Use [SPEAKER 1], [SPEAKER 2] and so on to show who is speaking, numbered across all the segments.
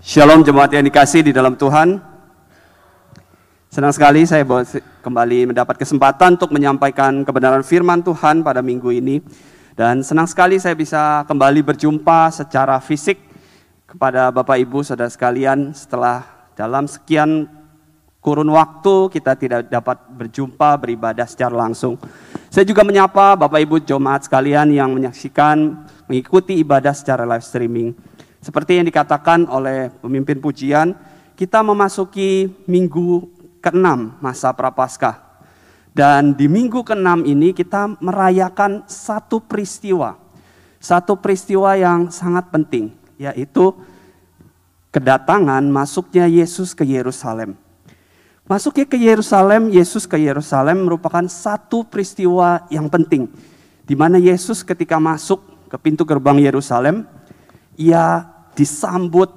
[SPEAKER 1] Shalom jemaat yang dikasih di dalam Tuhan. Senang sekali saya kembali mendapat kesempatan untuk menyampaikan kebenaran firman Tuhan pada minggu ini. Dan senang sekali saya bisa kembali berjumpa secara fisik kepada Bapak Ibu Saudara sekalian setelah dalam sekian kurun waktu kita tidak dapat berjumpa beribadah secara langsung. Saya juga menyapa Bapak Ibu jemaat sekalian yang menyaksikan mengikuti ibadah secara live streaming. Seperti yang dikatakan oleh pemimpin pujian, kita memasuki minggu ke-6 masa Prapaskah. Dan di minggu ke-6 ini kita merayakan satu peristiwa. Satu peristiwa yang sangat penting, yaitu kedatangan masuknya Yesus ke Yerusalem. Masuknya ke Yerusalem, Yesus ke Yerusalem merupakan satu peristiwa yang penting. Di mana Yesus ketika masuk ke pintu gerbang Yerusalem, ia disambut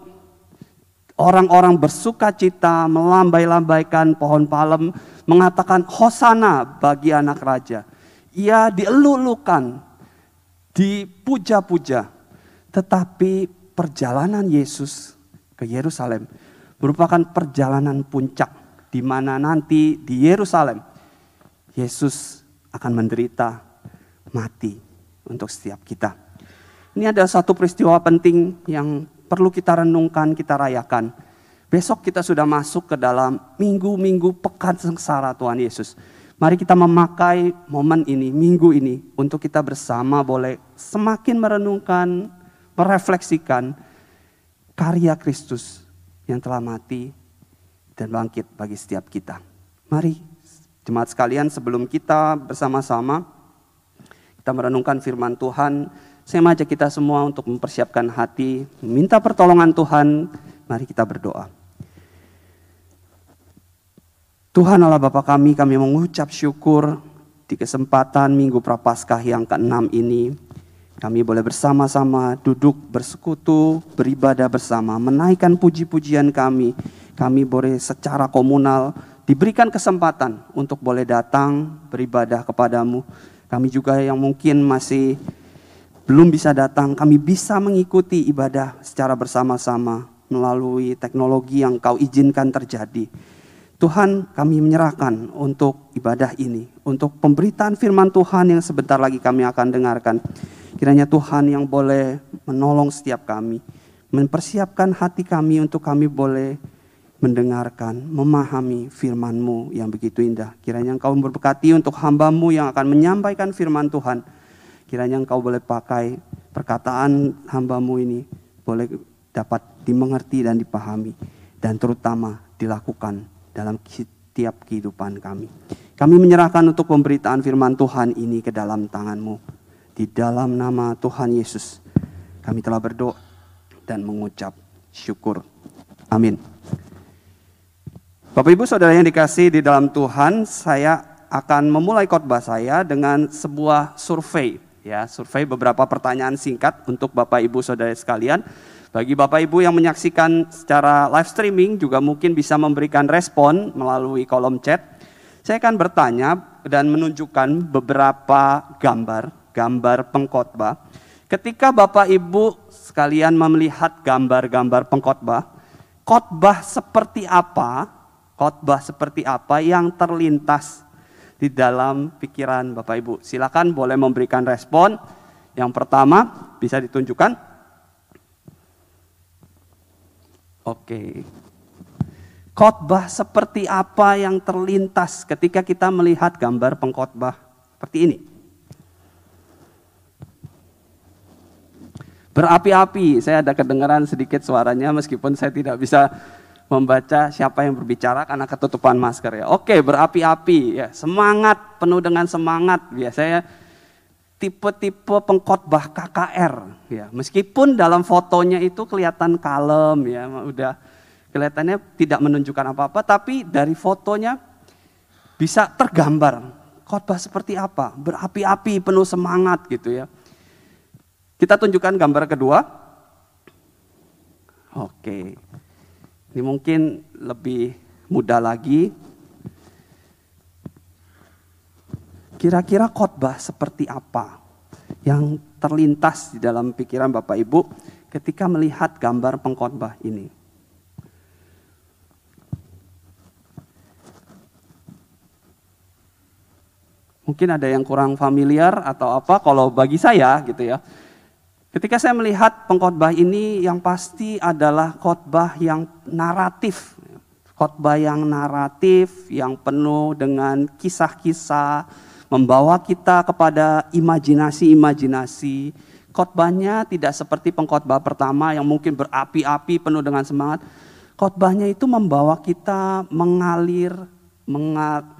[SPEAKER 1] orang-orang bersuka cita, melambai-lambaikan pohon palem, mengatakan hosana bagi anak raja. Ia dielulukan, dipuja-puja. Tetapi perjalanan Yesus ke Yerusalem merupakan perjalanan puncak di mana nanti di Yerusalem Yesus akan menderita mati untuk setiap kita. Ini ada satu peristiwa penting yang perlu kita renungkan, kita rayakan. Besok kita sudah masuk ke dalam minggu-minggu pekan sengsara Tuhan Yesus. Mari kita memakai momen ini, minggu ini, untuk kita bersama boleh semakin merenungkan, merefleksikan karya Kristus yang telah mati dan bangkit bagi setiap kita. Mari jemaat sekalian sebelum kita bersama-sama kita merenungkan firman Tuhan, saya mengajak kita semua untuk mempersiapkan hati, meminta pertolongan Tuhan. Mari kita berdoa. Tuhan Allah Bapa kami, kami mengucap syukur di kesempatan Minggu Prapaskah yang ke-6 ini. Kami boleh bersama-sama duduk bersekutu, beribadah bersama, menaikkan puji-pujian kami. Kami boleh secara komunal diberikan kesempatan untuk boleh datang beribadah kepadamu. Kami juga yang mungkin masih belum bisa datang, kami bisa mengikuti ibadah secara bersama-sama melalui teknologi yang kau izinkan terjadi. Tuhan kami menyerahkan untuk ibadah ini, untuk pemberitaan firman Tuhan yang sebentar lagi kami akan dengarkan. Kiranya Tuhan yang boleh menolong setiap kami, mempersiapkan hati kami untuk kami boleh mendengarkan, memahami firman-Mu yang begitu indah. Kiranya Engkau berberkati untuk hamba-Mu yang akan menyampaikan firman Tuhan Kiranya engkau boleh pakai perkataan hambamu ini boleh dapat dimengerti dan dipahami dan terutama dilakukan dalam setiap kehidupan kami. Kami menyerahkan untuk pemberitaan firman Tuhan ini ke dalam tanganmu. Di dalam nama Tuhan Yesus kami telah berdoa dan mengucap syukur. Amin. Bapak Ibu Saudara yang dikasih di dalam Tuhan, saya akan memulai khotbah saya dengan sebuah survei ya survei beberapa pertanyaan singkat untuk Bapak Ibu Saudara sekalian. Bagi Bapak Ibu yang menyaksikan secara live streaming juga mungkin bisa memberikan respon melalui kolom chat. Saya akan bertanya dan menunjukkan beberapa gambar, gambar pengkhotbah. Ketika Bapak Ibu sekalian melihat gambar-gambar pengkhotbah, khotbah seperti apa? Khotbah seperti apa yang terlintas di dalam pikiran Bapak Ibu. Silakan boleh memberikan respon. Yang pertama bisa ditunjukkan. Oke. Khotbah seperti apa yang terlintas ketika kita melihat gambar pengkhotbah seperti ini? Berapi-api, saya ada kedengaran sedikit suaranya meskipun saya tidak bisa membaca siapa yang berbicara karena ketutupan masker ya. Oke, berapi-api ya, semangat penuh dengan semangat biasanya tipe-tipe pengkhotbah KKR ya. Meskipun dalam fotonya itu kelihatan kalem ya, udah kelihatannya tidak menunjukkan apa-apa tapi dari fotonya bisa tergambar khotbah seperti apa, berapi-api penuh semangat gitu ya. Kita tunjukkan gambar kedua. Oke. Ini mungkin lebih mudah lagi. Kira-kira khotbah seperti apa yang terlintas di dalam pikiran Bapak Ibu ketika melihat gambar pengkhotbah ini? Mungkin ada yang kurang familiar atau apa kalau bagi saya gitu ya. Ketika saya melihat pengkhotbah ini yang pasti adalah khotbah yang naratif. Khotbah yang naratif, yang penuh dengan kisah-kisah, membawa kita kepada imajinasi-imajinasi. Khotbahnya tidak seperti pengkhotbah pertama yang mungkin berapi-api penuh dengan semangat. Khotbahnya itu membawa kita mengalir, mengal,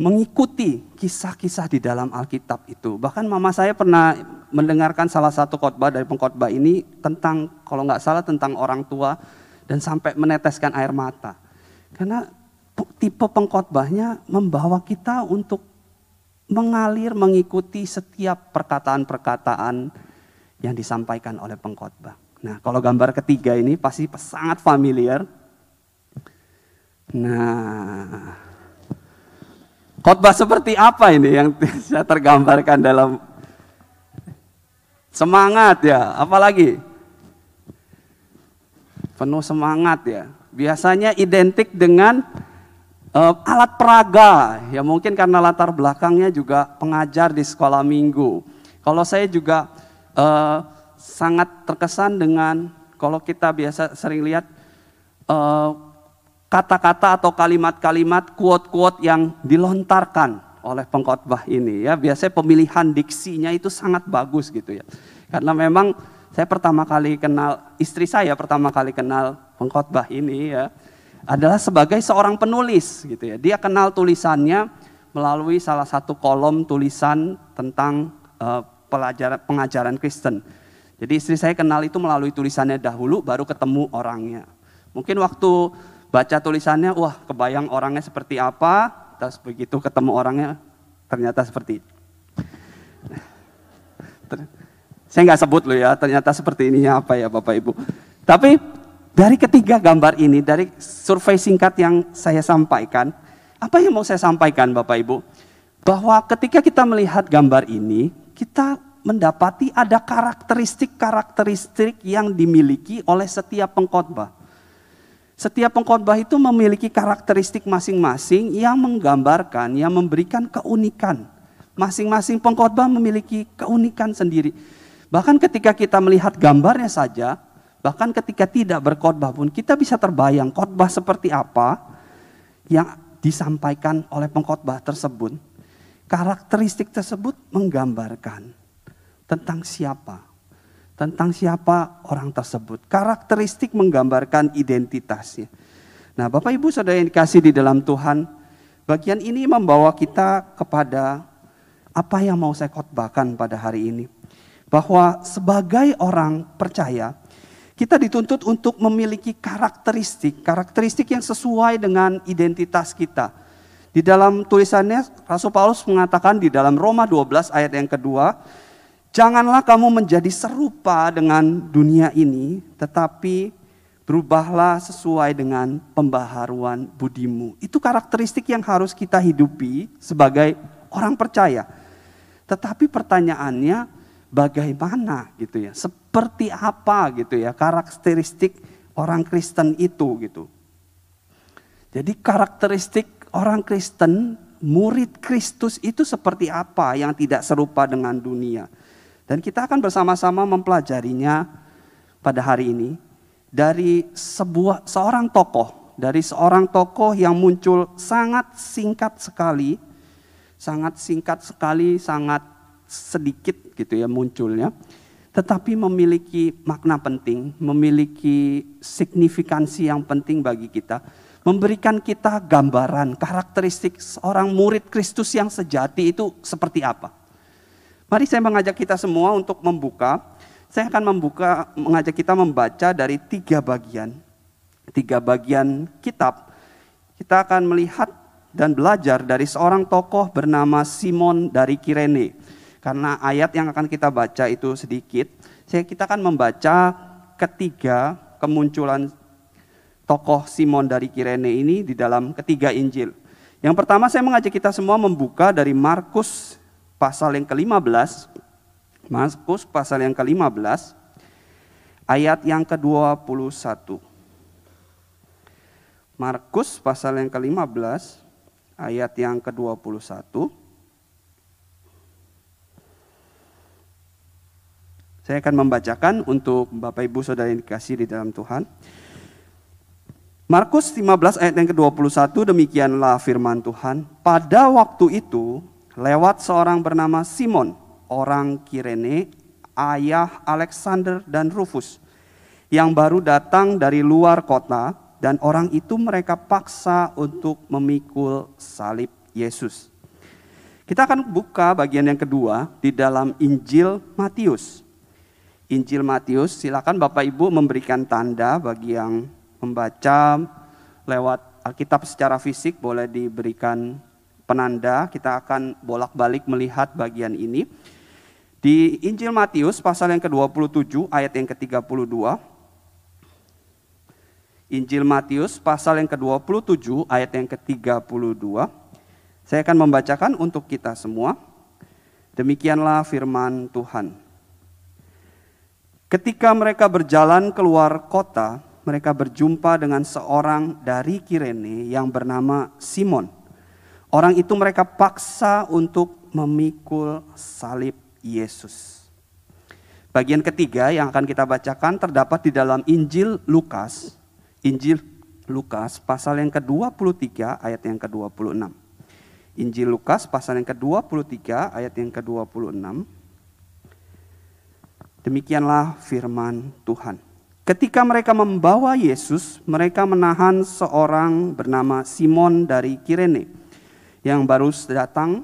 [SPEAKER 1] mengikuti kisah-kisah di dalam Alkitab itu. Bahkan mama saya pernah mendengarkan salah satu khotbah dari pengkhotbah ini tentang kalau nggak salah tentang orang tua dan sampai meneteskan air mata. Karena tipe pengkhotbahnya membawa kita untuk mengalir mengikuti setiap perkataan-perkataan yang disampaikan oleh pengkhotbah. Nah, kalau gambar ketiga ini pasti sangat familiar. Nah, Khotbah seperti apa ini yang saya tergambarkan dalam semangat ya, apalagi penuh semangat ya. Biasanya identik dengan uh, alat peraga, ya mungkin karena latar belakangnya juga pengajar di sekolah minggu. Kalau saya juga uh, sangat terkesan dengan kalau kita biasa sering lihat uh, kata-kata atau kalimat-kalimat quote-quote yang dilontarkan oleh pengkhotbah ini ya. Biasanya pemilihan diksinya itu sangat bagus gitu ya. Karena memang saya pertama kali kenal istri saya pertama kali kenal pengkhotbah ini ya adalah sebagai seorang penulis gitu ya. Dia kenal tulisannya melalui salah satu kolom tulisan tentang uh, pelajaran pengajaran Kristen. Jadi istri saya kenal itu melalui tulisannya dahulu baru ketemu orangnya. Mungkin waktu baca tulisannya, wah kebayang orangnya seperti apa, terus begitu ketemu orangnya ternyata seperti saya nggak sebut loh ya, ternyata seperti ini apa ya Bapak Ibu. Tapi dari ketiga gambar ini, dari survei singkat yang saya sampaikan, apa yang mau saya sampaikan Bapak Ibu? Bahwa ketika kita melihat gambar ini, kita mendapati ada karakteristik-karakteristik yang dimiliki oleh setiap pengkhotbah. Setiap pengkhotbah itu memiliki karakteristik masing-masing yang menggambarkan, yang memberikan keunikan. Masing-masing pengkhotbah memiliki keunikan sendiri. Bahkan ketika kita melihat gambarnya saja, bahkan ketika tidak berkhotbah pun kita bisa terbayang khotbah seperti apa yang disampaikan oleh pengkhotbah tersebut. Karakteristik tersebut menggambarkan tentang siapa tentang siapa orang tersebut. Karakteristik menggambarkan identitasnya. Nah, Bapak Ibu Saudara yang dikasih di dalam Tuhan, bagian ini membawa kita kepada apa yang mau saya khotbahkan pada hari ini. Bahwa sebagai orang percaya, kita dituntut untuk memiliki karakteristik, karakteristik yang sesuai dengan identitas kita. Di dalam tulisannya Rasul Paulus mengatakan di dalam Roma 12 ayat yang kedua, Janganlah kamu menjadi serupa dengan dunia ini, tetapi berubahlah sesuai dengan pembaharuan budimu. Itu karakteristik yang harus kita hidupi sebagai orang percaya. Tetapi pertanyaannya bagaimana gitu ya? Seperti apa gitu ya karakteristik orang Kristen itu gitu. Jadi karakteristik orang Kristen, murid Kristus itu seperti apa yang tidak serupa dengan dunia? Dan kita akan bersama-sama mempelajarinya pada hari ini dari sebuah seorang tokoh, dari seorang tokoh yang muncul sangat singkat sekali, sangat singkat sekali, sangat sedikit gitu ya munculnya, tetapi memiliki makna penting, memiliki signifikansi yang penting bagi kita, memberikan kita gambaran karakteristik seorang murid Kristus yang sejati itu seperti apa. Mari saya mengajak kita semua untuk membuka. Saya akan membuka, mengajak kita membaca dari tiga bagian. Tiga bagian kitab. Kita akan melihat dan belajar dari seorang tokoh bernama Simon dari Kirene. Karena ayat yang akan kita baca itu sedikit, saya kita akan membaca ketiga kemunculan tokoh Simon dari Kirene ini di dalam ketiga Injil. Yang pertama saya mengajak kita semua membuka dari Markus pasal yang ke-15, Markus pasal yang ke-15, ayat yang ke-21. Markus pasal yang ke-15, ayat yang ke-21. Saya akan membacakan untuk Bapak Ibu Saudara yang dikasih di dalam Tuhan. Markus 15 ayat yang ke-21 demikianlah firman Tuhan. Pada waktu itu lewat seorang bernama Simon, orang Kirene, ayah Alexander dan Rufus, yang baru datang dari luar kota dan orang itu mereka paksa untuk memikul salib Yesus. Kita akan buka bagian yang kedua di dalam Injil Matius. Injil Matius, silakan Bapak Ibu memberikan tanda bagi yang membaca lewat Alkitab secara fisik boleh diberikan penanda. Kita akan bolak-balik melihat bagian ini. Di Injil Matius pasal yang ke-27 ayat yang ke-32. Injil Matius pasal yang ke-27 ayat yang ke-32. Saya akan membacakan untuk kita semua. Demikianlah firman Tuhan. Ketika mereka berjalan keluar kota, mereka berjumpa dengan seorang dari Kirene yang bernama Simon. Orang itu mereka paksa untuk memikul salib Yesus. Bagian ketiga yang akan kita bacakan terdapat di dalam Injil Lukas. Injil Lukas pasal yang ke-23 ayat yang ke-26. Injil Lukas pasal yang ke-23 ayat yang ke-26. Demikianlah firman Tuhan. Ketika mereka membawa Yesus, mereka menahan seorang bernama Simon dari Kirene yang baru datang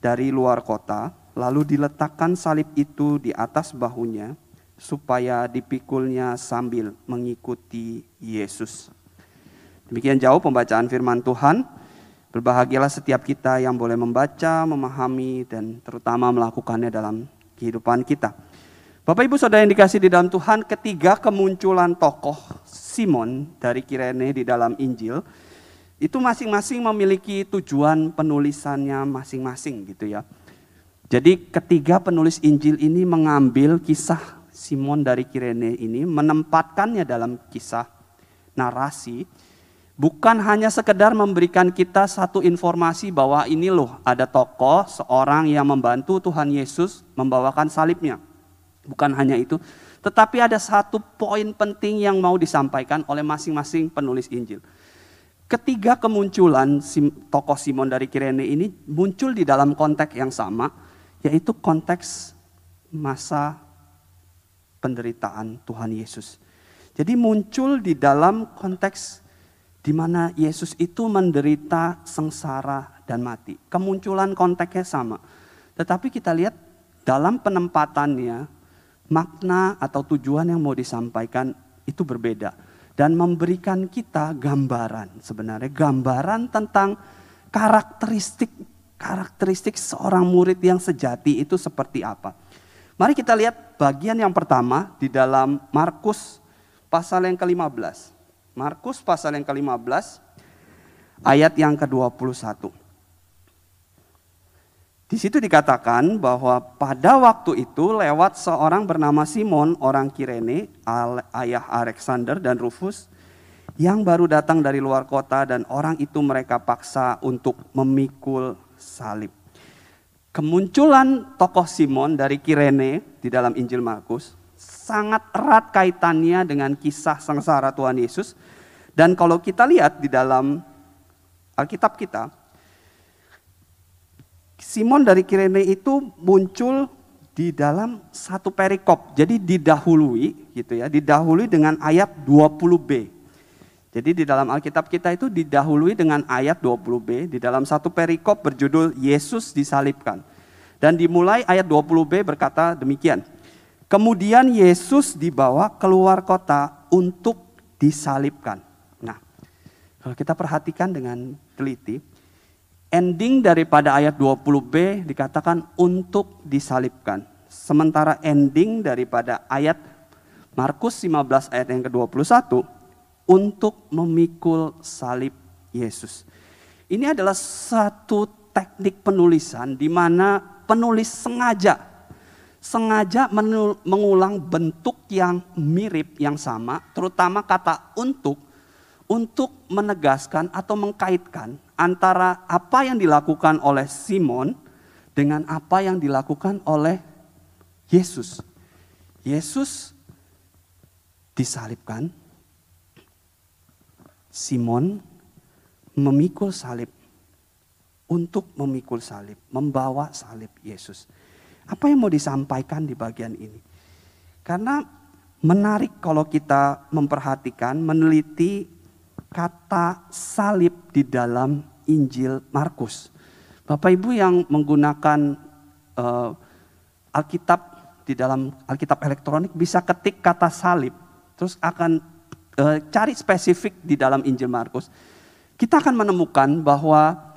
[SPEAKER 1] dari luar kota, lalu diletakkan salib itu di atas bahunya supaya dipikulnya sambil mengikuti Yesus. Demikian jauh pembacaan firman Tuhan. Berbahagialah setiap kita yang boleh membaca, memahami, dan terutama melakukannya dalam kehidupan kita. Bapak Ibu Saudara yang dikasih di dalam Tuhan, ketiga kemunculan tokoh Simon dari Kirene di dalam Injil itu masing-masing memiliki tujuan penulisannya masing-masing gitu ya. Jadi ketiga penulis Injil ini mengambil kisah Simon dari Kirene ini menempatkannya dalam kisah narasi bukan hanya sekedar memberikan kita satu informasi bahwa ini loh ada tokoh seorang yang membantu Tuhan Yesus membawakan salibnya Bukan hanya itu, tetapi ada satu poin penting yang mau disampaikan oleh masing-masing penulis Injil. Ketiga kemunculan tokoh Simon dari Kirene ini muncul di dalam konteks yang sama, yaitu konteks masa penderitaan Tuhan Yesus. Jadi muncul di dalam konteks di mana Yesus itu menderita sengsara dan mati. Kemunculan konteksnya sama. Tetapi kita lihat dalam penempatannya makna atau tujuan yang mau disampaikan itu berbeda dan memberikan kita gambaran sebenarnya gambaran tentang karakteristik karakteristik seorang murid yang sejati itu seperti apa. Mari kita lihat bagian yang pertama di dalam Markus pasal yang ke-15. Markus pasal yang ke-15 ayat yang ke-21. Di situ dikatakan bahwa pada waktu itu lewat seorang bernama Simon, orang Kirene, ayah Alexander dan Rufus, yang baru datang dari luar kota dan orang itu mereka paksa untuk memikul salib. Kemunculan tokoh Simon dari Kirene di dalam Injil Markus sangat erat kaitannya dengan kisah sengsara Tuhan Yesus. Dan kalau kita lihat di dalam Alkitab kita, Simon dari Kirene itu muncul di dalam satu perikop. Jadi didahului gitu ya, didahului dengan ayat 20b. Jadi di dalam Alkitab kita itu didahului dengan ayat 20b di dalam satu perikop berjudul Yesus disalibkan. Dan dimulai ayat 20b berkata demikian. Kemudian Yesus dibawa keluar kota untuk disalibkan. Nah, kalau kita perhatikan dengan teliti, ending daripada ayat 20b dikatakan untuk disalibkan. Sementara ending daripada ayat Markus 15 ayat yang ke-21 untuk memikul salib Yesus. Ini adalah satu teknik penulisan di mana penulis sengaja sengaja mengulang bentuk yang mirip yang sama, terutama kata untuk untuk menegaskan atau mengkaitkan antara apa yang dilakukan oleh Simon dengan apa yang dilakukan oleh Yesus. Yesus disalibkan, Simon memikul salib untuk memikul salib, membawa salib Yesus. Apa yang mau disampaikan di bagian ini? Karena menarik kalau kita memperhatikan, meneliti kata salib di dalam Injil Markus. Bapak Ibu yang menggunakan uh, Alkitab di dalam Alkitab elektronik bisa ketik kata salib, terus akan uh, cari spesifik di dalam Injil Markus. Kita akan menemukan bahwa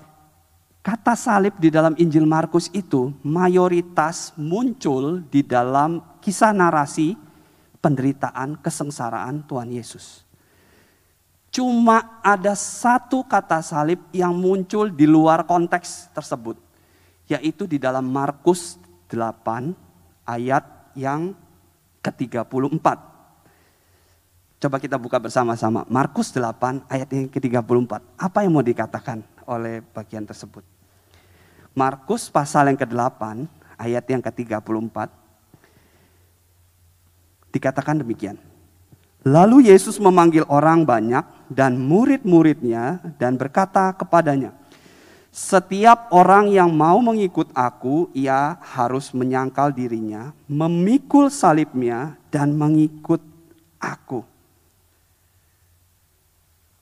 [SPEAKER 1] Kata salib di dalam Injil Markus itu mayoritas muncul di dalam kisah narasi penderitaan kesengsaraan Tuhan Yesus. Cuma ada satu kata salib yang muncul di luar konteks tersebut, yaitu di dalam Markus 8 ayat yang ke-34. Coba kita buka bersama-sama. Markus 8 ayat yang ke-34. Apa yang mau dikatakan oleh bagian tersebut? Markus pasal yang ke-8 ayat yang ke-34 dikatakan demikian. Lalu Yesus memanggil orang banyak dan murid-muridnya dan berkata kepadanya, setiap orang yang mau mengikut aku, ia harus menyangkal dirinya, memikul salibnya, dan mengikut aku.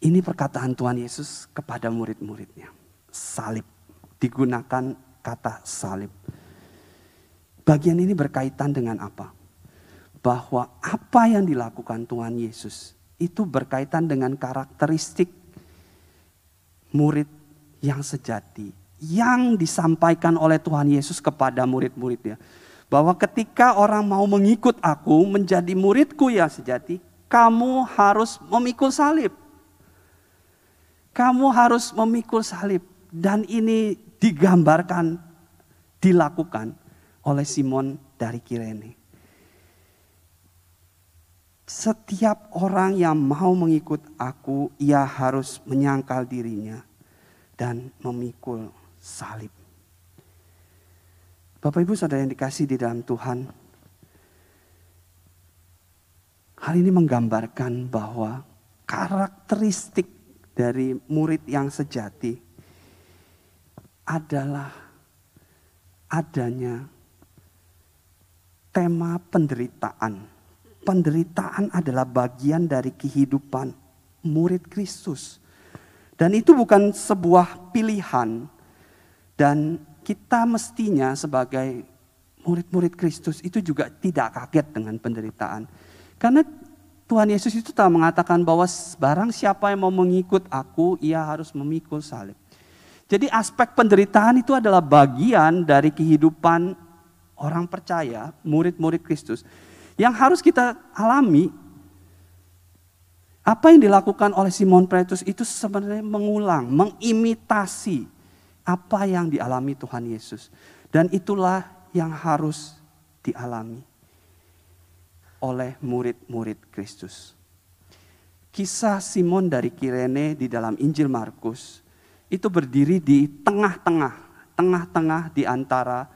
[SPEAKER 1] Ini perkataan Tuhan Yesus kepada murid-muridnya. Salib digunakan kata salib. Bagian ini berkaitan dengan apa? Bahwa apa yang dilakukan Tuhan Yesus itu berkaitan dengan karakteristik murid yang sejati yang disampaikan oleh Tuhan Yesus kepada murid-muridnya. Bahwa ketika orang mau mengikut aku menjadi muridku yang sejati, kamu harus memikul salib. Kamu harus memikul salib. Dan ini digambarkan, dilakukan oleh Simon dari Kirene. Setiap orang yang mau mengikut aku, ia harus menyangkal dirinya dan memikul salib. Bapak Ibu Saudara yang dikasih di dalam Tuhan, hal ini menggambarkan bahwa karakteristik dari murid yang sejati adalah adanya tema penderitaan. Penderitaan adalah bagian dari kehidupan murid Kristus. Dan itu bukan sebuah pilihan. Dan kita mestinya sebagai murid-murid Kristus itu juga tidak kaget dengan penderitaan. Karena Tuhan Yesus itu telah mengatakan bahwa barang siapa yang mau mengikut aku, ia harus memikul salib. Jadi aspek penderitaan itu adalah bagian dari kehidupan orang percaya, murid-murid Kristus. Yang harus kita alami, apa yang dilakukan oleh Simon Petrus itu sebenarnya mengulang, mengimitasi apa yang dialami Tuhan Yesus. Dan itulah yang harus dialami oleh murid-murid Kristus. Kisah Simon dari Kirene di dalam Injil Markus itu berdiri di tengah-tengah, tengah-tengah di antara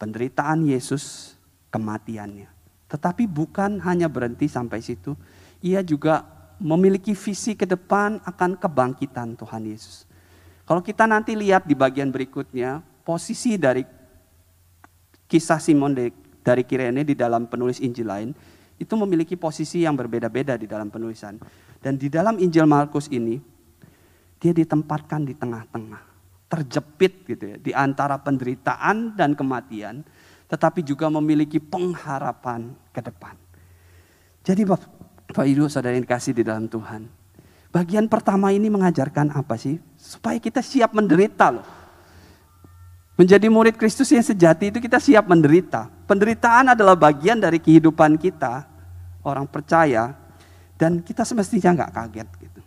[SPEAKER 1] penderitaan Yesus, kematiannya. Tetapi bukan hanya berhenti sampai situ, ia juga memiliki visi ke depan akan kebangkitan Tuhan Yesus. Kalau kita nanti lihat di bagian berikutnya, posisi dari kisah Simon dari Kirene di dalam penulis Injil lain, itu memiliki posisi yang berbeda-beda di dalam penulisan. Dan di dalam Injil Markus ini, dia ditempatkan di tengah-tengah, terjepit gitu ya, di antara penderitaan dan kematian, tetapi juga memiliki pengharapan ke depan. Jadi Bapak Ibu saudara yang dikasih di dalam Tuhan. Bagian pertama ini mengajarkan apa sih? Supaya kita siap menderita loh. Menjadi murid Kristus yang sejati itu kita siap menderita. Penderitaan adalah bagian dari kehidupan kita, orang percaya, dan kita semestinya nggak kaget gitu.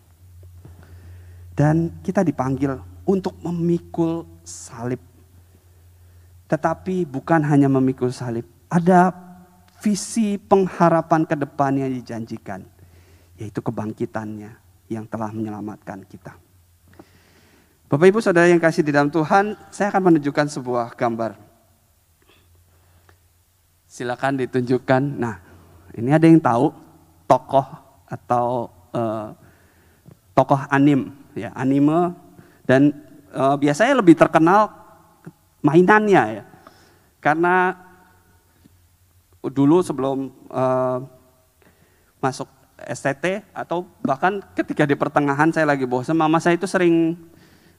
[SPEAKER 1] Dan kita dipanggil untuk memikul salib. Tetapi bukan hanya memikul salib, ada visi pengharapan ke depan yang dijanjikan, yaitu kebangkitannya yang telah menyelamatkan kita. Bapak Ibu Saudara yang kasih di dalam Tuhan, saya akan menunjukkan sebuah gambar. Silakan ditunjukkan. Nah, ini ada yang tahu tokoh atau uh, tokoh anim ya anime dan uh, biasanya lebih terkenal mainannya ya karena dulu sebelum uh, masuk STT atau bahkan ketika di pertengahan saya lagi bosan mama saya itu sering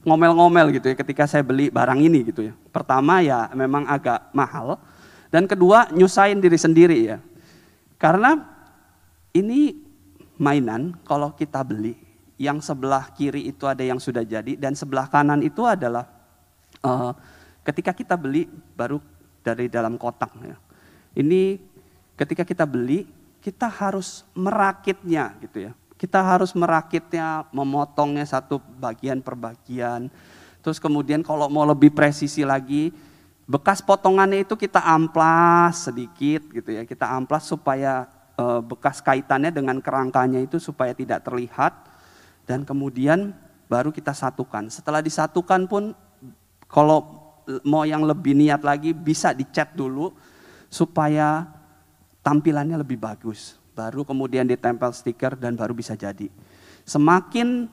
[SPEAKER 1] ngomel-ngomel gitu ya ketika saya beli barang ini gitu ya pertama ya memang agak mahal dan kedua, nyusahin diri sendiri ya. Karena ini mainan kalau kita beli, yang sebelah kiri itu ada yang sudah jadi dan sebelah kanan itu adalah uh, ketika kita beli baru dari dalam kotak. Ya. Ini ketika kita beli, kita harus merakitnya gitu ya. Kita harus merakitnya, memotongnya satu bagian per bagian. Terus kemudian kalau mau lebih presisi lagi, bekas potongannya itu kita amplas sedikit gitu ya, kita amplas supaya e, bekas kaitannya dengan kerangkanya itu supaya tidak terlihat dan kemudian baru kita satukan. Setelah disatukan pun kalau mau yang lebih niat lagi bisa dicat dulu supaya tampilannya lebih bagus. Baru kemudian ditempel stiker dan baru bisa jadi. Semakin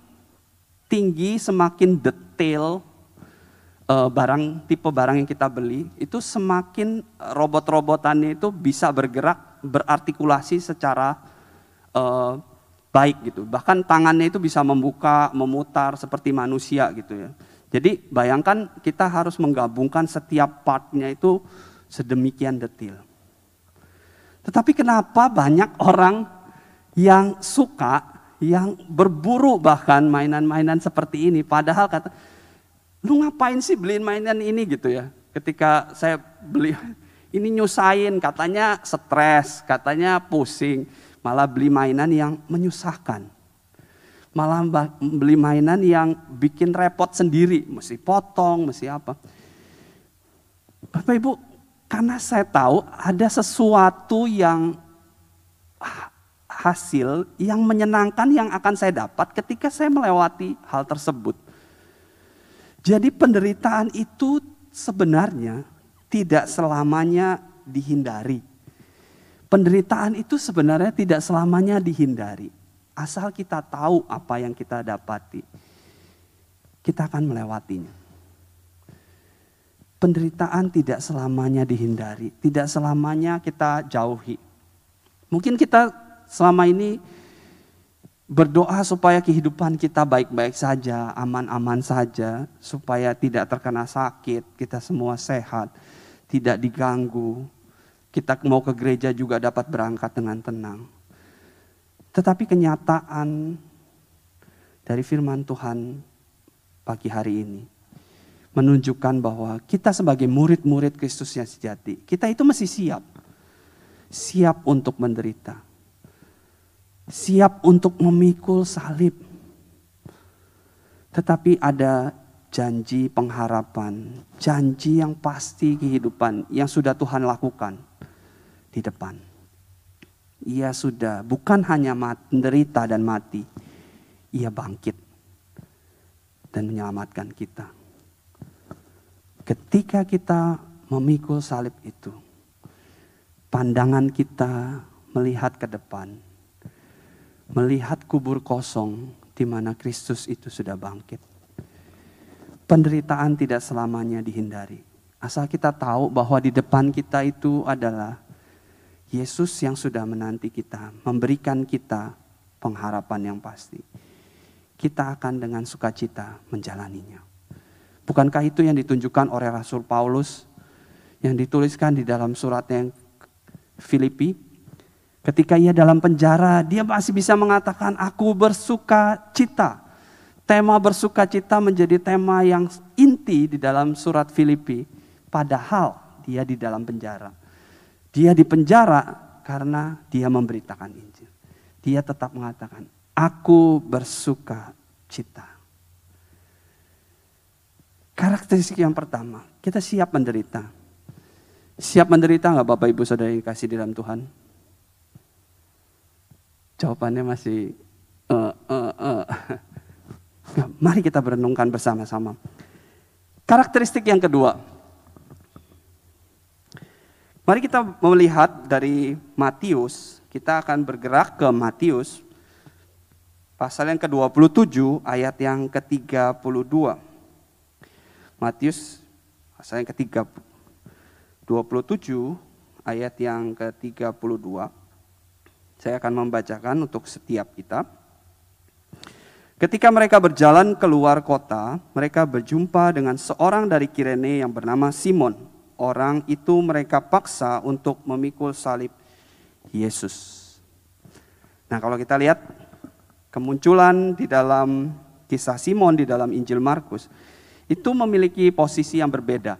[SPEAKER 1] tinggi, semakin detail uh, barang tipe barang yang kita beli itu semakin robot-robotannya itu bisa bergerak berartikulasi secara uh, baik gitu bahkan tangannya itu bisa membuka memutar seperti manusia gitu ya jadi bayangkan kita harus menggabungkan setiap partnya itu sedemikian detail tetapi kenapa banyak orang yang suka yang berburu bahkan mainan-mainan seperti ini padahal kata lu ngapain sih beliin mainan ini gitu ya. Ketika saya beli, ini nyusahin, katanya stres, katanya pusing. Malah beli mainan yang menyusahkan. Malah beli mainan yang bikin repot sendiri, mesti potong, mesti apa. Bapak Ibu, karena saya tahu ada sesuatu yang hasil yang menyenangkan yang akan saya dapat ketika saya melewati hal tersebut. Jadi penderitaan itu sebenarnya tidak selamanya dihindari. Penderitaan itu sebenarnya tidak selamanya dihindari. Asal kita tahu apa yang kita dapati, kita akan melewatinya. Penderitaan tidak selamanya dihindari, tidak selamanya kita jauhi. Mungkin kita selama ini berdoa supaya kehidupan kita baik-baik saja, aman-aman saja, supaya tidak terkena sakit, kita semua sehat, tidak diganggu. Kita mau ke gereja juga dapat berangkat dengan tenang. Tetapi kenyataan dari firman Tuhan pagi hari ini menunjukkan bahwa kita sebagai murid-murid Kristus yang sejati, kita itu masih siap. Siap untuk menderita siap untuk memikul salib. Tetapi ada janji pengharapan, janji yang pasti kehidupan yang sudah Tuhan lakukan di depan. Ia sudah bukan hanya menderita dan mati, ia bangkit dan menyelamatkan kita. Ketika kita memikul salib itu, pandangan kita melihat ke depan, melihat kubur kosong di mana Kristus itu sudah bangkit. Penderitaan tidak selamanya dihindari. Asal kita tahu bahwa di depan kita itu adalah Yesus yang sudah menanti kita, memberikan kita pengharapan yang pasti. Kita akan dengan sukacita menjalaninya. Bukankah itu yang ditunjukkan oleh Rasul Paulus yang dituliskan di dalam surat yang Filipi Ketika ia dalam penjara, dia masih bisa mengatakan, "Aku bersuka cita." Tema bersuka cita menjadi tema yang inti di dalam surat Filipi, padahal dia di dalam penjara. Dia di penjara karena dia memberitakan Injil. Dia tetap mengatakan, "Aku bersuka cita." Karakteristik yang pertama, kita siap menderita. Siap menderita nggak Bapak Ibu Saudara yang kasih di dalam Tuhan? Jawabannya masih uh, uh, uh. Mari kita berenungkan bersama-sama. Karakteristik yang kedua. Mari kita melihat dari Matius, kita akan bergerak ke Matius pasal yang ke-27 ayat yang ke-32. Matius pasal yang ke-27 ayat yang ke-32. Saya akan membacakan untuk setiap kita. Ketika mereka berjalan keluar kota, mereka berjumpa dengan seorang dari Kirene yang bernama Simon. Orang itu mereka paksa untuk memikul salib Yesus. Nah, kalau kita lihat kemunculan di dalam kisah Simon di dalam Injil Markus itu memiliki posisi yang berbeda.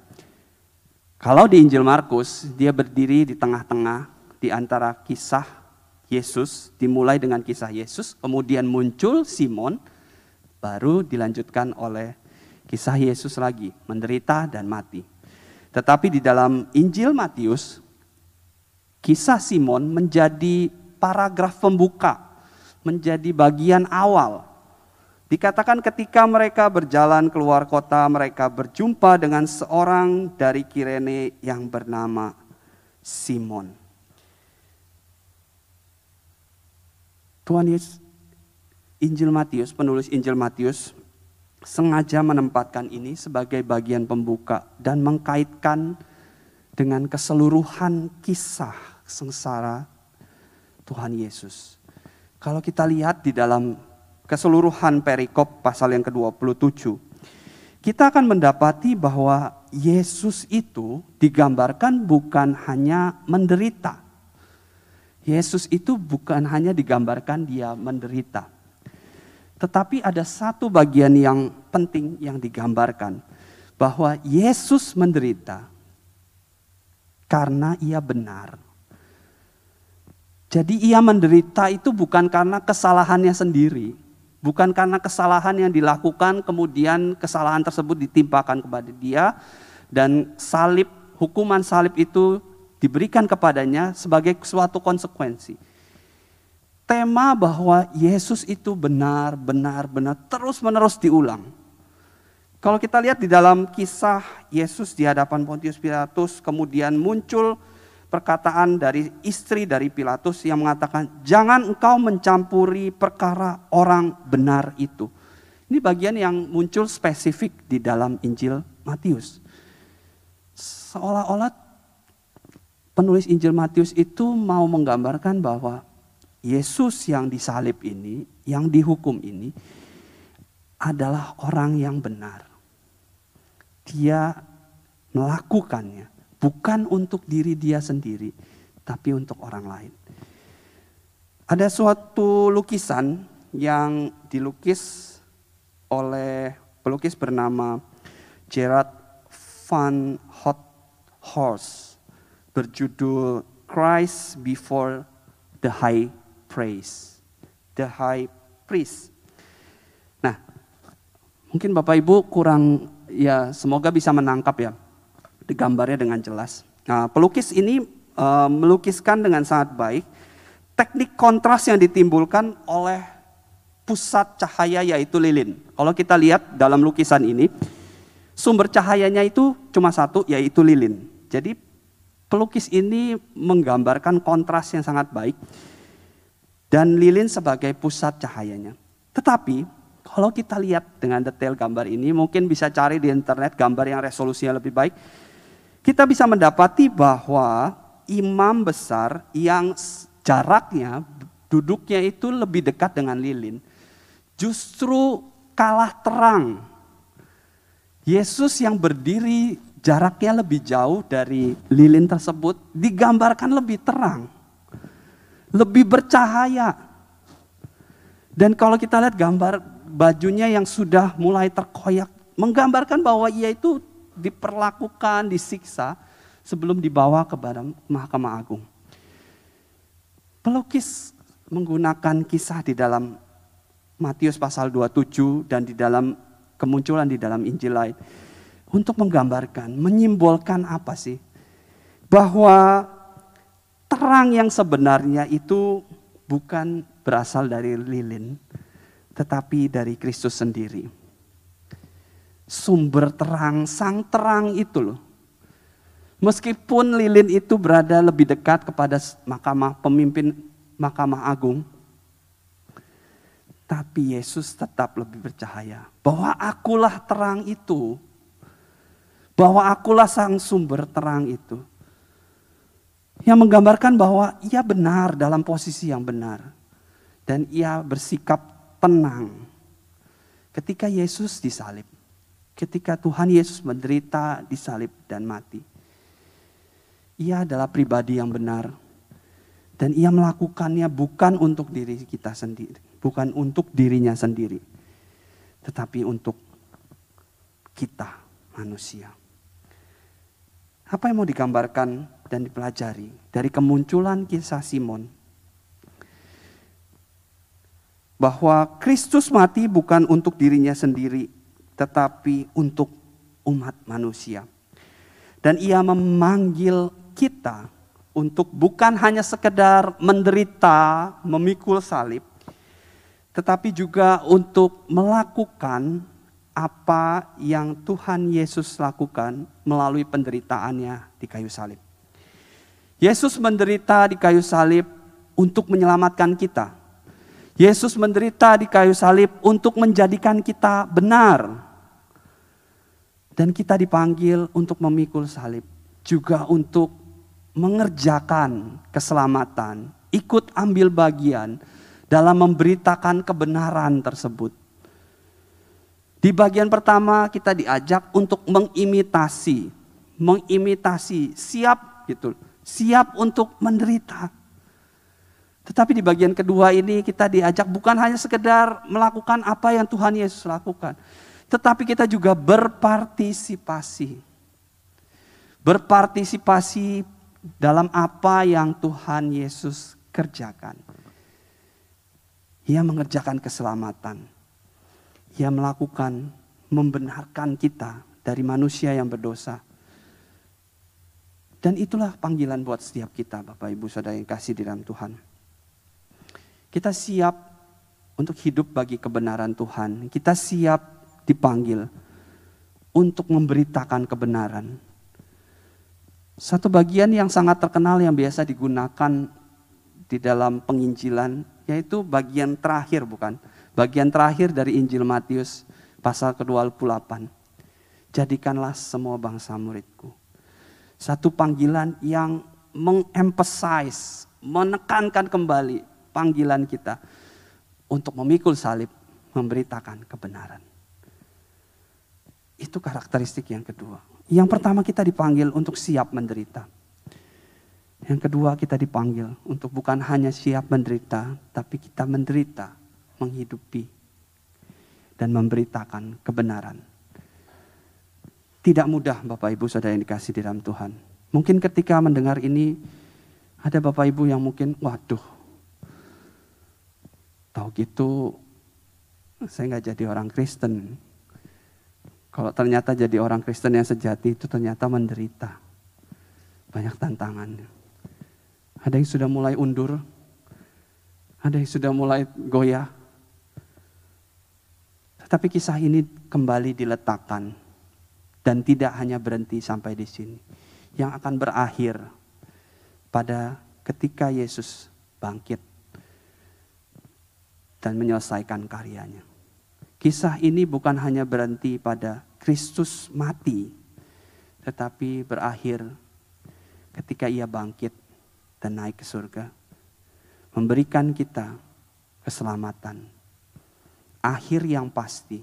[SPEAKER 1] Kalau di Injil Markus dia berdiri di tengah-tengah di antara kisah Yesus dimulai dengan kisah Yesus, kemudian muncul Simon baru dilanjutkan oleh kisah Yesus lagi, menderita dan mati. Tetapi di dalam Injil Matius kisah Simon menjadi paragraf pembuka menjadi bagian awal. Dikatakan ketika mereka berjalan keluar kota, mereka berjumpa dengan seorang dari Kirene yang bernama Simon. Tuhan Yesus, Injil Matius, penulis Injil Matius, sengaja menempatkan ini sebagai bagian pembuka dan mengkaitkan dengan keseluruhan kisah sengsara Tuhan Yesus. Kalau kita lihat di dalam keseluruhan perikop pasal yang ke-27, kita akan mendapati bahwa Yesus itu digambarkan bukan hanya menderita. Yesus itu bukan hanya digambarkan dia menderita. Tetapi ada satu bagian yang penting yang digambarkan. Bahwa Yesus menderita karena ia benar jadi ia menderita itu bukan karena kesalahannya sendiri, bukan karena kesalahan yang dilakukan kemudian kesalahan tersebut ditimpakan kepada dia dan salib hukuman salib itu diberikan kepadanya sebagai suatu konsekuensi. Tema bahwa Yesus itu benar, benar, benar terus-menerus diulang. Kalau kita lihat di dalam kisah Yesus di hadapan Pontius Pilatus kemudian muncul perkataan dari istri dari Pilatus yang mengatakan, "Jangan engkau mencampuri perkara orang benar itu." Ini bagian yang muncul spesifik di dalam Injil Matius. Seolah-olah penulis Injil Matius itu mau menggambarkan bahwa Yesus yang disalib ini, yang dihukum ini adalah orang yang benar. Dia melakukannya bukan untuk diri dia sendiri, tapi untuk orang lain. Ada suatu lukisan yang dilukis oleh pelukis bernama Gerard van Hot Horse berjudul Christ Before the High Praise. The High Priest. Nah, mungkin Bapak Ibu kurang ya semoga bisa menangkap ya gambarnya dengan jelas. Nah, pelukis ini uh, melukiskan dengan sangat baik teknik kontras yang ditimbulkan oleh pusat cahaya yaitu lilin. Kalau kita lihat dalam lukisan ini, sumber cahayanya itu cuma satu yaitu lilin. Jadi pelukis ini menggambarkan kontras yang sangat baik dan lilin sebagai pusat cahayanya. Tetapi kalau kita lihat dengan detail gambar ini, mungkin bisa cari di internet gambar yang resolusinya lebih baik kita bisa mendapati bahwa imam besar yang jaraknya duduknya itu lebih dekat dengan lilin justru kalah terang. Yesus yang berdiri jaraknya lebih jauh dari lilin tersebut digambarkan lebih terang. Lebih bercahaya. Dan kalau kita lihat gambar bajunya yang sudah mulai terkoyak menggambarkan bahwa ia itu diperlakukan, disiksa sebelum dibawa ke Mahkamah Agung. Pelukis menggunakan kisah di dalam Matius pasal 27 dan di dalam kemunculan di dalam Injil lain untuk menggambarkan, menyimbolkan apa sih? Bahwa terang yang sebenarnya itu bukan berasal dari lilin, tetapi dari Kristus sendiri sumber terang, sang terang itu loh. Meskipun lilin itu berada lebih dekat kepada mahkamah pemimpin mahkamah agung, tapi Yesus tetap lebih bercahaya. Bahwa akulah terang itu. Bahwa akulah sang sumber terang itu. Yang menggambarkan bahwa ia benar dalam posisi yang benar. Dan ia bersikap tenang. Ketika Yesus disalib. Ketika Tuhan Yesus menderita, disalib dan mati. Ia adalah pribadi yang benar. Dan ia melakukannya bukan untuk diri kita sendiri bukan untuk dirinya sendiri, tetapi untuk kita manusia. Apa yang mau digambarkan dan dipelajari dari kemunculan kisah Simon? Bahwa Kristus mati bukan untuk dirinya sendiri, tetapi untuk umat manusia. Dan ia memanggil kita untuk bukan hanya sekedar menderita, memikul salib, tetapi juga untuk melakukan apa yang Tuhan Yesus lakukan melalui penderitaannya di kayu salib. Yesus menderita di kayu salib untuk menyelamatkan kita. Yesus menderita di kayu salib untuk menjadikan kita benar. Dan kita dipanggil untuk memikul salib, juga untuk mengerjakan keselamatan, ikut ambil bagian dalam memberitakan kebenaran tersebut. Di bagian pertama kita diajak untuk mengimitasi, mengimitasi, siap gitu, siap untuk menderita. Tetapi di bagian kedua ini kita diajak bukan hanya sekedar melakukan apa yang Tuhan Yesus lakukan, tetapi kita juga berpartisipasi. Berpartisipasi dalam apa yang Tuhan Yesus kerjakan. Ia mengerjakan keselamatan. Ia melakukan membenarkan kita dari manusia yang berdosa. Dan itulah panggilan buat setiap kita Bapak Ibu Saudara yang kasih di dalam Tuhan. Kita siap untuk hidup bagi kebenaran Tuhan. Kita siap dipanggil untuk memberitakan kebenaran. Satu bagian yang sangat terkenal yang biasa digunakan di dalam penginjilan yaitu bagian terakhir bukan? Bagian terakhir dari Injil Matius pasal ke-28. Jadikanlah semua bangsa muridku. Satu panggilan yang mengemphasize, menekankan kembali panggilan kita untuk memikul salib, memberitakan kebenaran. Itu karakteristik yang kedua. Yang pertama kita dipanggil untuk siap menderita. Yang kedua kita dipanggil untuk bukan hanya siap menderita, tapi kita menderita, menghidupi, dan memberitakan kebenaran. Tidak mudah Bapak Ibu Saudara yang dikasih di dalam Tuhan. Mungkin ketika mendengar ini, ada Bapak Ibu yang mungkin, waduh, tahu gitu saya nggak jadi orang Kristen. Kalau ternyata jadi orang Kristen yang sejati itu ternyata menderita. Banyak tantangannya. Ada yang sudah mulai undur, ada yang sudah mulai goyah. Tetapi kisah ini kembali diletakkan dan tidak hanya berhenti sampai di sini. Yang akan berakhir pada ketika Yesus bangkit dan menyelesaikan karyanya. Kisah ini bukan hanya berhenti pada Kristus mati, tetapi berakhir ketika ia bangkit dan naik ke surga. Memberikan kita keselamatan. Akhir yang pasti.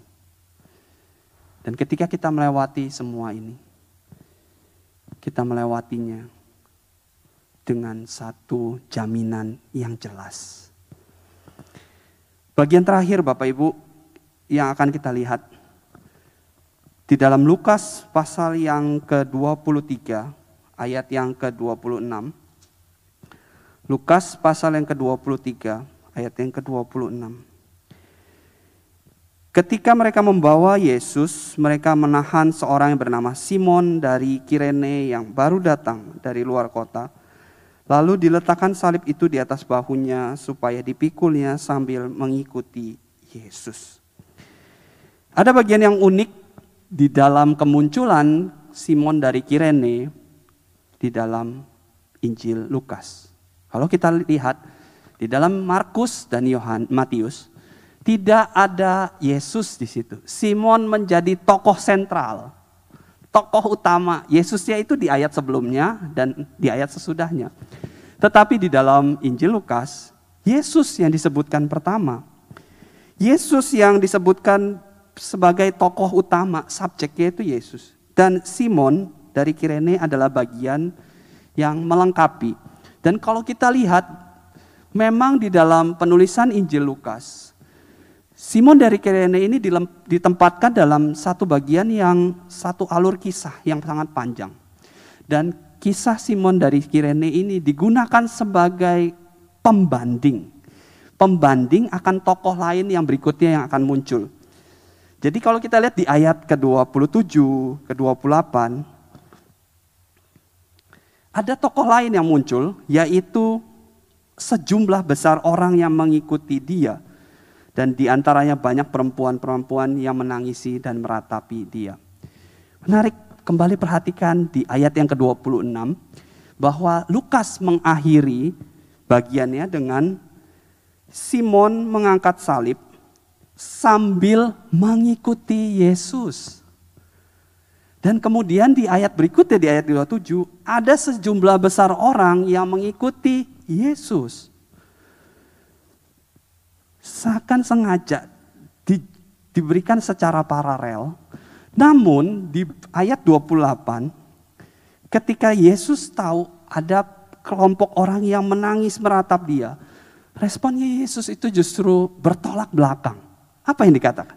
[SPEAKER 1] Dan ketika kita melewati semua ini, kita melewatinya dengan satu jaminan yang jelas. Bagian terakhir Bapak Ibu yang akan kita lihat di dalam Lukas pasal yang ke-23 ayat yang ke-26 Lukas pasal yang ke-23 ayat yang ke-26. Ketika mereka membawa Yesus, mereka menahan seorang yang bernama Simon dari Kirene yang baru datang dari luar kota. Lalu diletakkan salib itu di atas bahunya supaya dipikulnya sambil mengikuti Yesus. Ada bagian yang unik di dalam kemunculan Simon dari Kirene di dalam Injil Lukas. Kalau kita lihat di dalam Markus dan Yohan Matius, tidak ada Yesus di situ. Simon menjadi tokoh sentral, tokoh utama. Yesusnya itu di ayat sebelumnya dan di ayat sesudahnya. Tetapi di dalam Injil Lukas, Yesus yang disebutkan pertama. Yesus yang disebutkan sebagai tokoh utama, subjeknya itu Yesus. Dan Simon dari Kirene adalah bagian yang melengkapi. Dan kalau kita lihat, memang di dalam penulisan Injil Lukas, Simon dari Kirene ini ditempatkan dalam satu bagian yang satu alur kisah yang sangat panjang. Dan kisah Simon dari Kirene ini digunakan sebagai pembanding. Pembanding akan tokoh lain yang berikutnya yang akan muncul. Jadi kalau kita lihat di ayat ke-27, ke-28, ada tokoh lain yang muncul, yaitu sejumlah besar orang yang mengikuti dia. Dan di antaranya banyak perempuan-perempuan yang menangisi dan meratapi dia. Menarik, kembali perhatikan di ayat yang ke-26, bahwa Lukas mengakhiri bagiannya dengan Simon mengangkat salib sambil mengikuti Yesus. Dan kemudian di ayat berikutnya di ayat 27 ada sejumlah besar orang yang mengikuti Yesus. Seakan sengaja di, diberikan secara paralel. Namun di ayat 28 ketika Yesus tahu ada kelompok orang yang menangis meratap dia, responnya Yesus itu justru bertolak belakang. Apa yang dikatakan?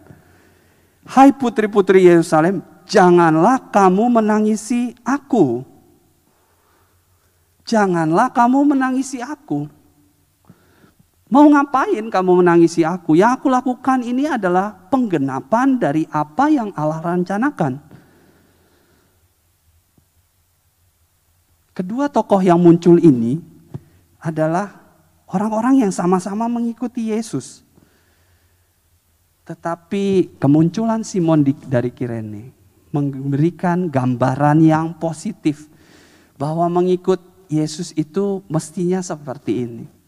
[SPEAKER 1] Hai putri-putri Yerusalem, janganlah kamu menangisi aku. Janganlah kamu menangisi aku. Mau ngapain kamu menangisi aku? Yang aku lakukan ini adalah penggenapan dari apa yang Allah rencanakan. Kedua tokoh yang muncul ini adalah orang-orang yang sama-sama mengikuti Yesus. Tetapi kemunculan Simon dari Kirene memberikan gambaran yang positif bahwa mengikut Yesus itu mestinya seperti ini.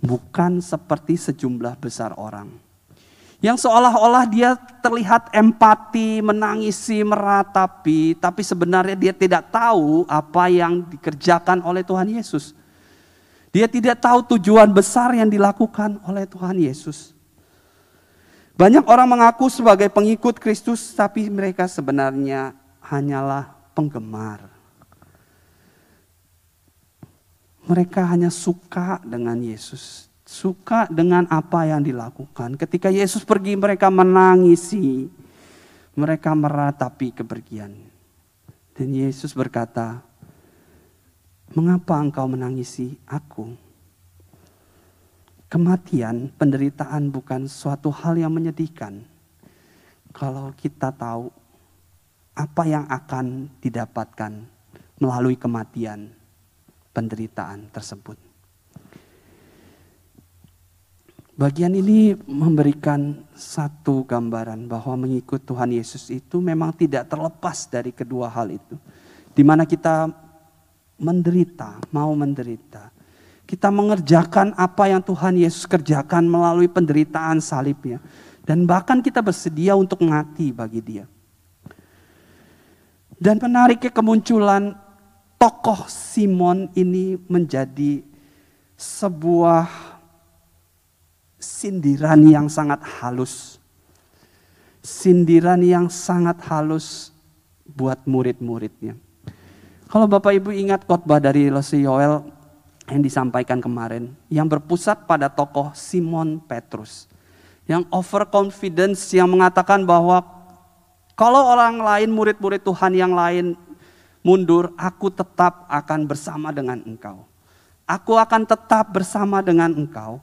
[SPEAKER 1] Bukan seperti sejumlah besar orang. Yang seolah-olah dia terlihat empati, menangisi, meratapi, tapi sebenarnya dia tidak tahu apa yang dikerjakan oleh Tuhan Yesus. Dia tidak tahu tujuan besar yang dilakukan oleh Tuhan Yesus. Banyak orang mengaku sebagai pengikut Kristus, tapi mereka sebenarnya hanyalah penggemar. Mereka hanya suka dengan Yesus, suka dengan apa yang dilakukan. Ketika Yesus pergi, mereka menangisi, mereka meratapi kepergian. Dan Yesus berkata, "Mengapa engkau menangisi Aku?" Kematian, penderitaan bukan suatu hal yang menyedihkan. Kalau kita tahu apa yang akan didapatkan melalui kematian, penderitaan tersebut. Bagian ini memberikan satu gambaran bahwa mengikut Tuhan Yesus itu memang tidak terlepas dari kedua hal itu. Di mana kita menderita, mau menderita, kita mengerjakan apa yang Tuhan Yesus kerjakan melalui penderitaan salibnya. Dan bahkan kita bersedia untuk mati bagi dia. Dan menariknya kemunculan tokoh Simon ini menjadi sebuah sindiran yang sangat halus. Sindiran yang sangat halus buat murid-muridnya. Kalau Bapak Ibu ingat khotbah dari Lesi Yoel yang disampaikan kemarin yang berpusat pada tokoh Simon Petrus yang overconfidence yang mengatakan bahwa kalau orang lain murid-murid Tuhan yang lain mundur, aku tetap akan bersama dengan engkau. Aku akan tetap bersama dengan engkau.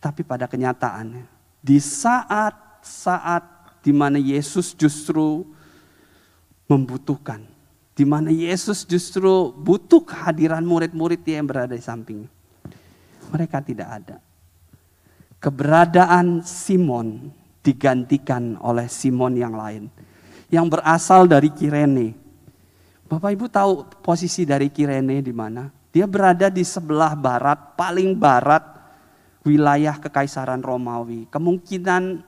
[SPEAKER 1] Tapi pada kenyataannya, di saat-saat di mana Yesus justru membutuhkan di mana Yesus justru butuh kehadiran murid-murid yang berada di sampingnya. Mereka tidak ada. Keberadaan Simon digantikan oleh Simon yang lain. Yang berasal dari Kirene. Bapak Ibu tahu posisi dari Kirene di mana? Dia berada di sebelah barat, paling barat wilayah kekaisaran Romawi. Kemungkinan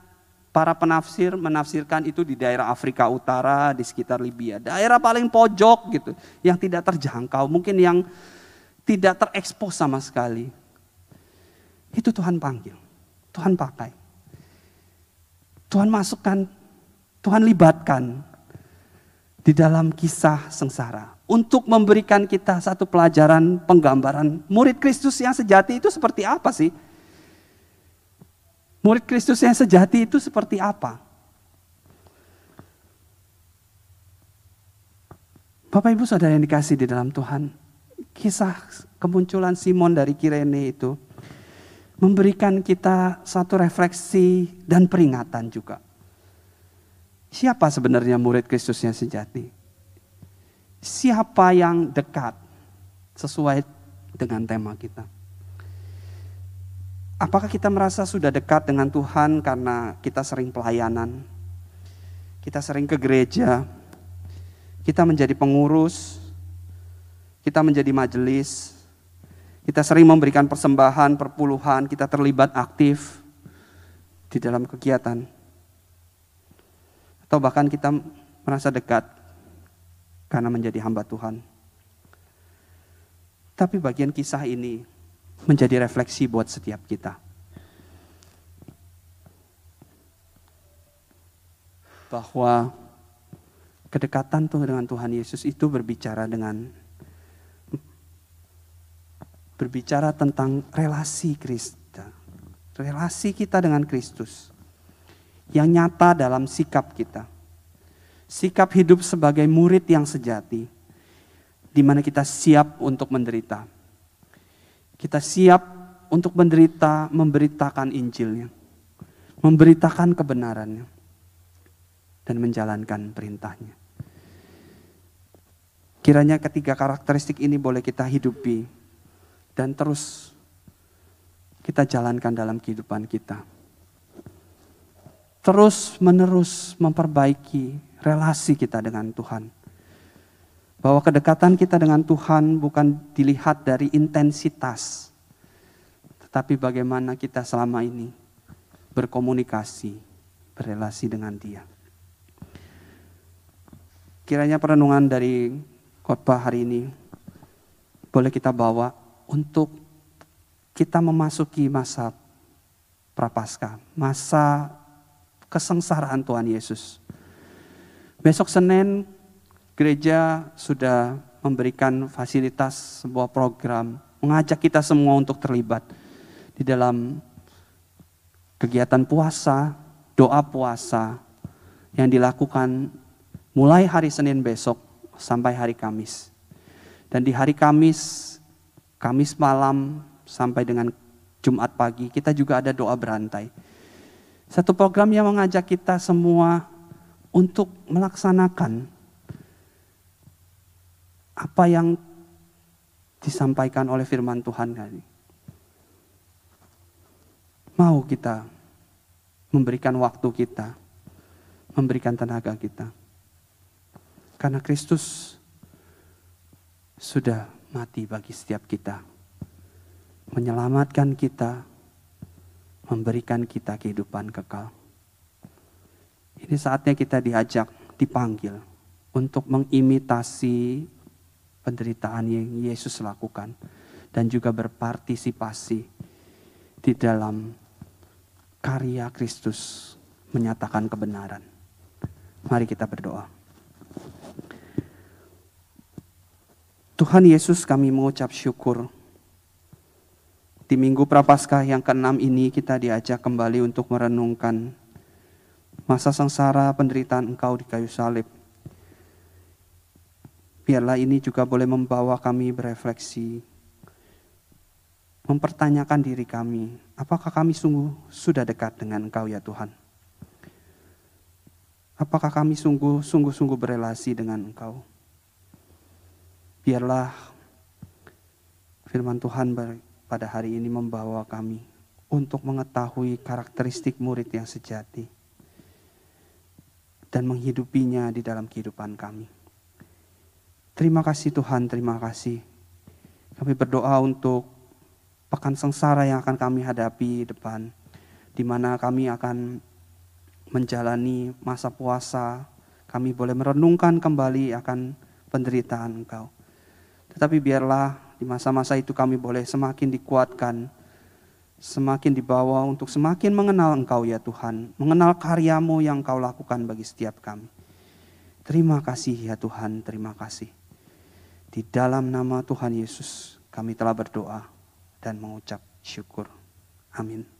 [SPEAKER 1] para penafsir menafsirkan itu di daerah Afrika Utara, di sekitar Libya. Daerah paling pojok gitu, yang tidak terjangkau, mungkin yang tidak terekspos sama sekali. Itu Tuhan panggil, Tuhan pakai. Tuhan masukkan, Tuhan libatkan di dalam kisah sengsara untuk memberikan kita satu pelajaran penggambaran murid Kristus yang sejati itu seperti apa sih? Murid Kristus yang sejati itu seperti apa? Bapak Ibu Saudara yang dikasih di dalam Tuhan, kisah kemunculan Simon dari Kirene itu memberikan kita satu refleksi dan peringatan juga. Siapa sebenarnya murid Kristus yang sejati? Siapa yang dekat sesuai dengan tema kita? Apakah kita merasa sudah dekat dengan Tuhan karena kita sering pelayanan, kita sering ke gereja, kita menjadi pengurus, kita menjadi majelis, kita sering memberikan persembahan, perpuluhan, kita terlibat aktif di dalam kegiatan atau bahkan kita merasa dekat karena menjadi hamba Tuhan. Tapi bagian kisah ini menjadi refleksi buat setiap kita. Bahwa kedekatan tuh dengan Tuhan Yesus itu berbicara dengan berbicara tentang relasi Kristus, relasi kita dengan Kristus yang nyata dalam sikap kita. Sikap hidup sebagai murid yang sejati, di mana kita siap untuk menderita. Kita siap untuk menderita, memberitakan Injilnya, memberitakan kebenarannya, dan menjalankan perintahnya. Kiranya ketiga karakteristik ini boleh kita hidupi dan terus kita jalankan dalam kehidupan kita terus menerus memperbaiki relasi kita dengan Tuhan. Bahwa kedekatan kita dengan Tuhan bukan dilihat dari intensitas, tetapi bagaimana kita selama ini berkomunikasi, berrelasi dengan Dia. Kiranya perenungan dari khotbah hari ini boleh kita bawa untuk kita memasuki masa prapaskah, masa kesengsaraan Tuhan Yesus. Besok Senin gereja sudah memberikan fasilitas sebuah program mengajak kita semua untuk terlibat di dalam kegiatan puasa, doa puasa yang dilakukan mulai hari Senin besok sampai hari Kamis. Dan di hari Kamis, Kamis malam sampai dengan Jumat pagi, kita juga ada doa berantai satu program yang mengajak kita semua untuk melaksanakan apa yang disampaikan oleh firman Tuhan kali. Mau kita memberikan waktu kita, memberikan tenaga kita. Karena Kristus sudah mati bagi setiap kita. Menyelamatkan kita memberikan kita kehidupan kekal. Ini saatnya kita diajak, dipanggil untuk mengimitasi penderitaan yang Yesus lakukan dan juga berpartisipasi di dalam karya Kristus menyatakan kebenaran. Mari kita berdoa. Tuhan Yesus kami mengucap syukur di Minggu Prapaskah yang keenam ini kita diajak kembali untuk merenungkan masa sengsara penderitaan Engkau di kayu salib. Biarlah ini juga boleh membawa kami berefleksi, mempertanyakan diri kami, apakah kami sungguh sudah dekat dengan Engkau ya Tuhan? Apakah kami sungguh sungguh berelasi dengan Engkau? Biarlah firman Tuhan pada hari ini membawa kami untuk mengetahui karakteristik murid yang sejati dan menghidupinya di dalam kehidupan kami. Terima kasih Tuhan, terima kasih. Kami berdoa untuk pekan sengsara yang akan kami hadapi depan, di mana kami akan menjalani masa puasa, kami boleh merenungkan kembali akan penderitaan Engkau. Tetapi biarlah di masa-masa itu kami boleh semakin dikuatkan, semakin dibawa untuk semakin mengenal Engkau ya Tuhan, mengenal karyamu yang Engkau lakukan bagi setiap kami. Terima kasih ya Tuhan, terima kasih. Di dalam nama Tuhan Yesus kami telah berdoa dan mengucap syukur. Amin.